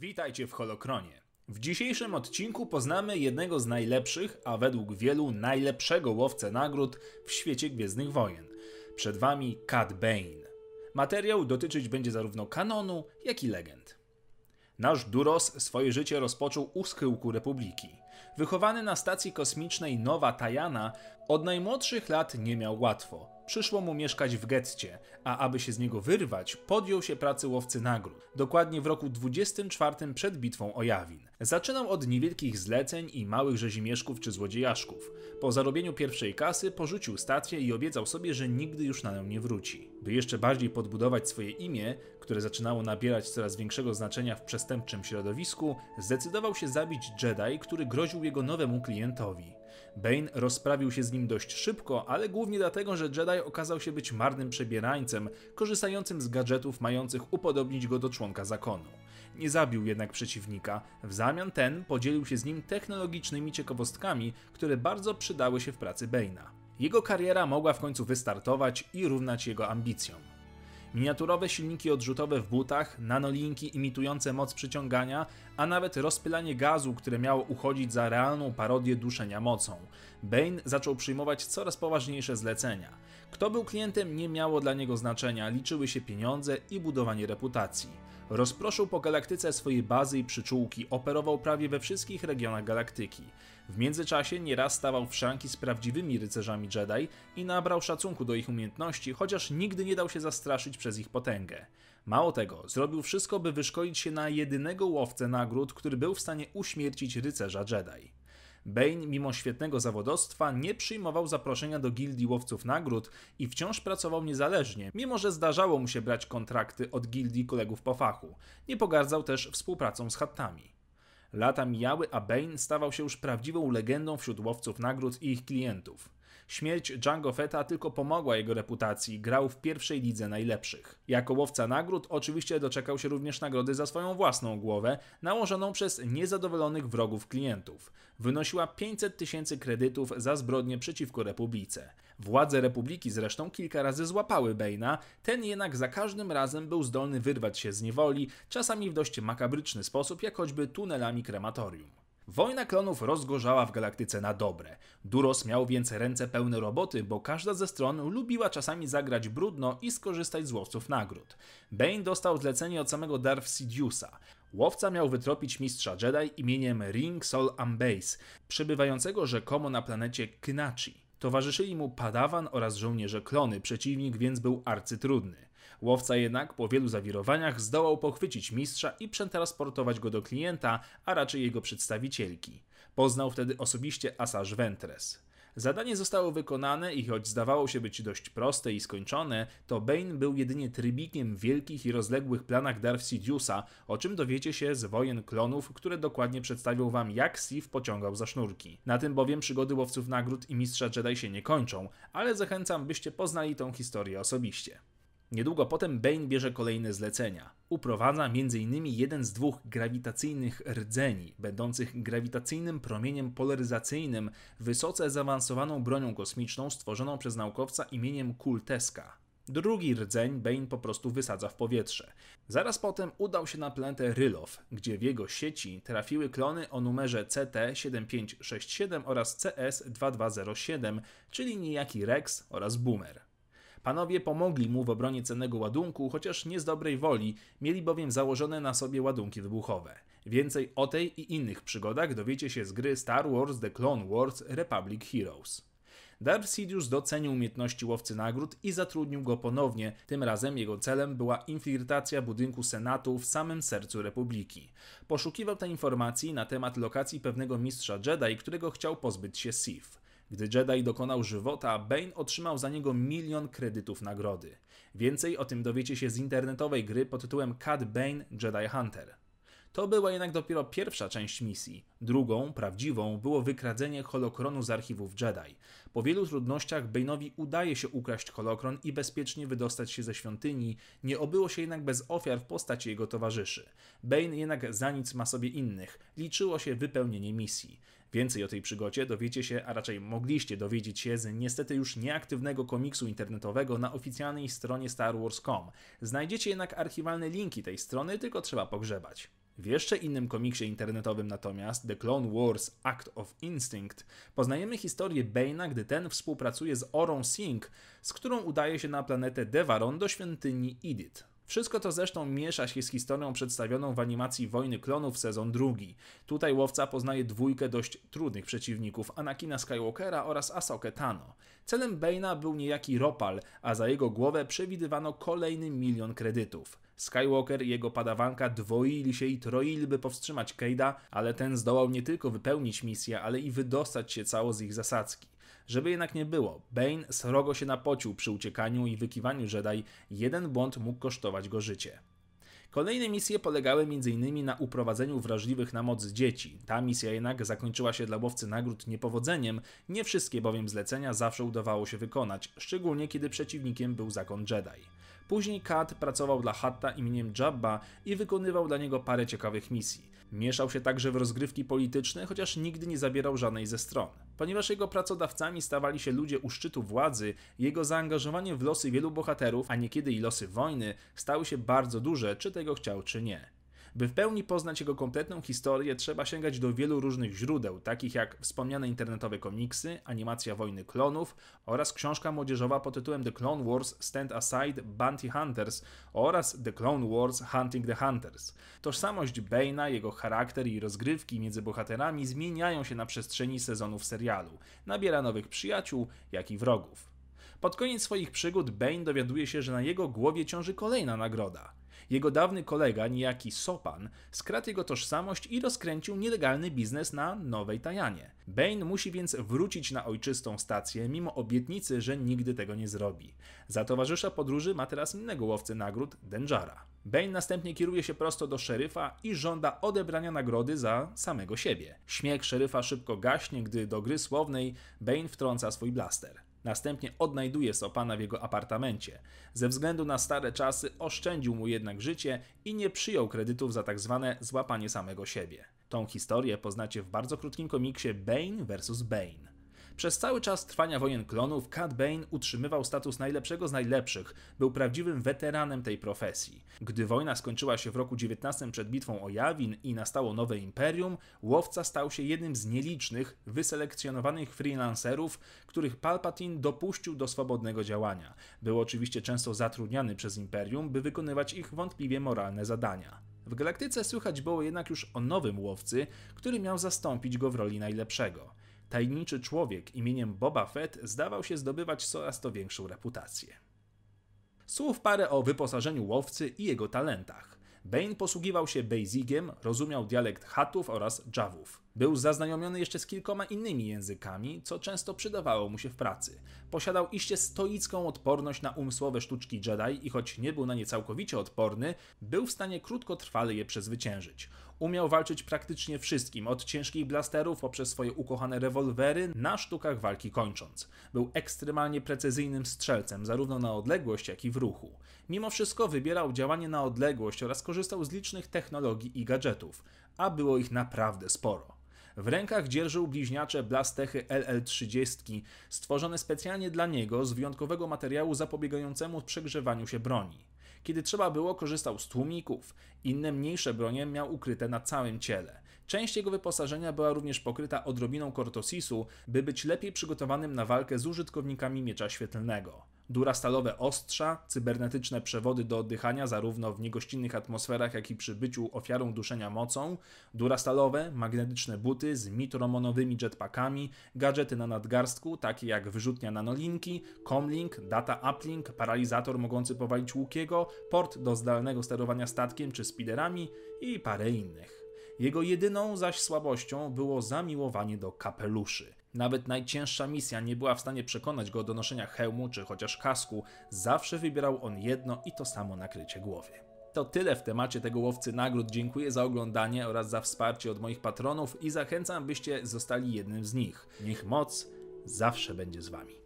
Witajcie w Holokronie. W dzisiejszym odcinku poznamy jednego z najlepszych, a według wielu najlepszego łowcę nagród w świecie Gwiezdnych Wojen. Przed wami Cad Bane. Materiał dotyczyć będzie zarówno kanonu, jak i legend. Nasz Duros swoje życie rozpoczął u schyłku Republiki. Wychowany na stacji kosmicznej Nowa Tajana, od najmłodszych lat nie miał łatwo przyszło mu mieszkać w getcie, a aby się z niego wyrwać, podjął się pracy łowcy nagród, dokładnie w roku 24 przed bitwą o Jawin. Zaczynał od niewielkich zleceń i małych rzezimieszków czy złodziejaszków. Po zarobieniu pierwszej kasy porzucił stację i obiecał sobie, że nigdy już na nią nie wróci. By jeszcze bardziej podbudować swoje imię, które zaczynało nabierać coraz większego znaczenia w przestępczym środowisku, zdecydował się zabić Jedi, który groził jego nowemu klientowi. Bane rozprawił się z nim dość szybko, ale głównie dlatego, że Jedi okazał się być marnym przebierańcem, korzystającym z gadżetów mających upodobnić go do członka zakonu. Nie zabił jednak przeciwnika, w zamian ten podzielił się z nim technologicznymi ciekawostkami, które bardzo przydały się w pracy Bane'a. Jego kariera mogła w końcu wystartować i równać jego ambicjom. Miniaturowe silniki odrzutowe w butach, nanolinki imitujące moc przyciągania, a nawet rozpylanie gazu, które miało uchodzić za realną parodię duszenia mocą. Bane zaczął przyjmować coraz poważniejsze zlecenia. Kto był klientem nie miało dla niego znaczenia, liczyły się pieniądze i budowanie reputacji. Rozproszył po galaktyce swoje bazy i przyczółki, operował prawie we wszystkich regionach galaktyki. W międzyczasie nieraz stawał w szranki z prawdziwymi rycerzami Jedi i nabrał szacunku do ich umiejętności, chociaż nigdy nie dał się zastraszyć przez ich potęgę. Mało tego, zrobił wszystko, by wyszkolić się na jedynego łowcę nagród, który był w stanie uśmiercić rycerza Jedi. Bane, mimo świetnego zawodowstwa, nie przyjmował zaproszenia do gildii łowców nagród i wciąż pracował niezależnie, mimo że zdarzało mu się brać kontrakty od gildii kolegów po fachu. Nie pogardzał też współpracą z chattami. Lata mijały, a Bane stawał się już prawdziwą legendą wśród łowców nagród i ich klientów. Śmierć Django Fetta tylko pomogła jego reputacji, grał w pierwszej lidze najlepszych. Jako łowca nagród oczywiście doczekał się również nagrody za swoją własną głowę, nałożoną przez niezadowolonych wrogów klientów. Wynosiła 500 tysięcy kredytów za zbrodnie przeciwko Republice. Władze Republiki zresztą kilka razy złapały Bane'a, ten jednak za każdym razem był zdolny wyrwać się z niewoli, czasami w dość makabryczny sposób, jak choćby tunelami krematorium. Wojna klonów rozgorzała w galaktyce na dobre. Duros miał więc ręce pełne roboty, bo każda ze stron lubiła czasami zagrać brudno i skorzystać z łowców nagród. Bane dostał zlecenie od samego Darth Sidious'a. Łowca miał wytropić mistrza Jedi imieniem Ring Sol Ambase, przebywającego rzekomo na planecie Knachi. Towarzyszyli mu Padawan oraz żołnierze klony, przeciwnik więc był arcytrudny. Łowca jednak po wielu zawirowaniach zdołał pochwycić mistrza i przetransportować go do klienta, a raczej jego przedstawicielki. Poznał wtedy osobiście Asajj Ventress. Zadanie zostało wykonane i choć zdawało się być dość proste i skończone, to Bane był jedynie trybikiem w wielkich i rozległych planach Darth Sidious'a, o czym dowiecie się z wojen klonów, które dokładnie przedstawią wam jak Sith pociągał za sznurki. Na tym bowiem przygody łowców nagród i mistrza Jedi się nie kończą, ale zachęcam byście poznali tą historię osobiście. Niedługo potem Bane bierze kolejne zlecenia. Uprowadza m.in. jeden z dwóch grawitacyjnych rdzeni, będących grawitacyjnym promieniem polaryzacyjnym, wysoce zaawansowaną bronią kosmiczną stworzoną przez naukowca imieniem Kulteska. Drugi rdzeń Bane po prostu wysadza w powietrze. Zaraz potem udał się na planetę Rylow, gdzie w jego sieci trafiły klony o numerze CT7567 oraz CS2207, czyli niejaki Rex oraz Boomer. Panowie pomogli mu w obronie cennego ładunku, chociaż nie z dobrej woli, mieli bowiem założone na sobie ładunki wybuchowe. Więcej o tej i innych przygodach dowiecie się z gry Star Wars The Clone Wars Republic Heroes. Darth Sidious docenił umiejętności łowcy nagród i zatrudnił go ponownie. Tym razem jego celem była infiltracja budynku Senatu w samym sercu Republiki. Poszukiwał tej informacji na temat lokacji pewnego mistrza Jedi, którego chciał pozbyć się Sith. Gdy Jedi dokonał żywota, Bane otrzymał za niego milion kredytów nagrody. Więcej o tym dowiecie się z internetowej gry pod tytułem Cat Bane Jedi Hunter. To była jednak dopiero pierwsza część misji. Drugą, prawdziwą, było wykradzenie holokronu z archiwów Jedi. Po wielu trudnościach Bane'owi udaje się ukraść holokron i bezpiecznie wydostać się ze świątyni, nie obyło się jednak bez ofiar w postaci jego towarzyszy. Bane jednak za nic ma sobie innych, liczyło się wypełnienie misji. Więcej o tej przygodzie dowiecie się, a raczej mogliście dowiedzieć się z niestety już nieaktywnego komiksu internetowego na oficjalnej stronie Star Wars.com. Znajdziecie jednak archiwalne linki tej strony, tylko trzeba pogrzebać. W jeszcze innym komiksie internetowym natomiast, The Clone Wars Act of Instinct, poznajemy historię Bane'a, gdy ten współpracuje z Orą Singh, z którą udaje się na planetę Devaron do świątyni Idit. Wszystko to zresztą miesza się z historią przedstawioną w animacji Wojny Klonów sezon drugi. Tutaj łowca poznaje dwójkę dość trudnych przeciwników Anakina Skywalkera oraz Asokę Tano. Celem Bane'a był niejaki Ropal, a za jego głowę przewidywano kolejny milion kredytów. Skywalker i jego padawanka dwoili się i troili, by powstrzymać Cade'a, ale ten zdołał nie tylko wypełnić misję, ale i wydostać się cało z ich zasadzki. Żeby jednak nie było, Bane srogo się napocił przy uciekaniu i wykiwaniu Jedi, jeden błąd mógł kosztować go życie. Kolejne misje polegały m.in. na uprowadzeniu wrażliwych na moc dzieci. Ta misja jednak zakończyła się dla łowcy nagród niepowodzeniem, nie wszystkie bowiem zlecenia zawsze udawało się wykonać, szczególnie kiedy przeciwnikiem był zakon Jedi. Później Kat pracował dla Hatta imieniem Jabba i wykonywał dla niego parę ciekawych misji. Mieszał się także w rozgrywki polityczne, chociaż nigdy nie zabierał żadnej ze stron. Ponieważ jego pracodawcami stawali się ludzie u szczytu władzy, jego zaangażowanie w losy wielu bohaterów, a niekiedy i losy wojny, stały się bardzo duże, czy tego chciał, czy nie. By w pełni poznać jego kompletną historię, trzeba sięgać do wielu różnych źródeł, takich jak wspomniane internetowe komiksy, animacja Wojny Klonów oraz książka młodzieżowa pod tytułem The Clone Wars Stand Aside Bounty Hunters oraz The Clone Wars Hunting the Hunters. Tożsamość Bane'a, jego charakter i rozgrywki między bohaterami zmieniają się na przestrzeni sezonów serialu. Nabiera nowych przyjaciół, jak i wrogów. Pod koniec swoich przygód Bane dowiaduje się, że na jego głowie ciąży kolejna nagroda. Jego dawny kolega, niejaki Sopan, skradł jego tożsamość i rozkręcił nielegalny biznes na Nowej Tajanie. Bane musi więc wrócić na ojczystą stację, mimo obietnicy, że nigdy tego nie zrobi. Za towarzysza podróży ma teraz innego łowcę nagród, Denjara. Bane następnie kieruje się prosto do szeryfa i żąda odebrania nagrody za samego siebie. Śmiech szeryfa szybko gaśnie, gdy do gry słownej Bane wtrąca swój blaster. Następnie odnajduje Sopana w jego apartamencie. Ze względu na stare czasy oszczędził mu jednak życie i nie przyjął kredytów za tak zwane złapanie samego siebie. Tą historię poznacie w bardzo krótkim komiksie Bane vs. Bane. Przez cały czas trwania wojen klonów Cat Bane utrzymywał status najlepszego z najlepszych, był prawdziwym weteranem tej profesji. Gdy wojna skończyła się w roku 19 przed bitwą o Jawin i nastało nowe imperium, łowca stał się jednym z nielicznych, wyselekcjonowanych freelancerów, których Palpatine dopuścił do swobodnego działania. Był oczywiście często zatrudniany przez imperium, by wykonywać ich wątpliwie moralne zadania. W galaktyce słychać było jednak już o nowym łowcy, który miał zastąpić go w roli najlepszego tajemniczy człowiek imieniem Boba Fett zdawał się zdobywać coraz to większą reputację. Słów parę o wyposażeniu łowcy i jego talentach. Bane posługiwał się Basiciem, rozumiał dialekt Hatów oraz Javów. Był zaznajomiony jeszcze z kilkoma innymi językami, co często przydawało mu się w pracy. Posiadał iście stoicką odporność na umysłowe sztuczki Jedi i choć nie był na nie całkowicie odporny, był w stanie krótkotrwale je przezwyciężyć. Umiał walczyć praktycznie wszystkim, od ciężkich blasterów poprzez swoje ukochane rewolwery, na sztukach walki kończąc. Był ekstremalnie precyzyjnym strzelcem, zarówno na odległość, jak i w ruchu. Mimo wszystko wybierał działanie na odległość oraz korzystał z licznych technologii i gadżetów, a było ich naprawdę sporo. W rękach dzierżył bliźniacze blastechy LL-30, stworzone specjalnie dla niego z wyjątkowego materiału zapobiegającemu przegrzewaniu się broni. Kiedy trzeba było, korzystał z tłumików. Inne mniejsze bronie miał ukryte na całym ciele. Część jego wyposażenia była również pokryta odrobiną kortosisu, by być lepiej przygotowanym na walkę z użytkownikami miecza świetlnego durastalowe ostrza, cybernetyczne przewody do oddychania zarówno w niegościnnych atmosferach, jak i przy byciu ofiarą duszenia mocą, durastalowe, magnetyczne buty z mitromonowymi jetpackami, gadżety na nadgarstku, takie jak wyrzutnia nanolinki, comlink, data uplink, paralizator mogący powalić Łukiego, port do zdalnego sterowania statkiem czy spiderami i parę innych. Jego jedyną zaś słabością było zamiłowanie do kapeluszy. Nawet najcięższa misja nie była w stanie przekonać go do noszenia hełmu czy chociaż kasku, zawsze wybierał on jedno i to samo nakrycie głowy. To tyle w temacie tego łowcy nagród. Dziękuję za oglądanie oraz za wsparcie od moich patronów i zachęcam, byście zostali jednym z nich. Niech moc zawsze będzie z wami.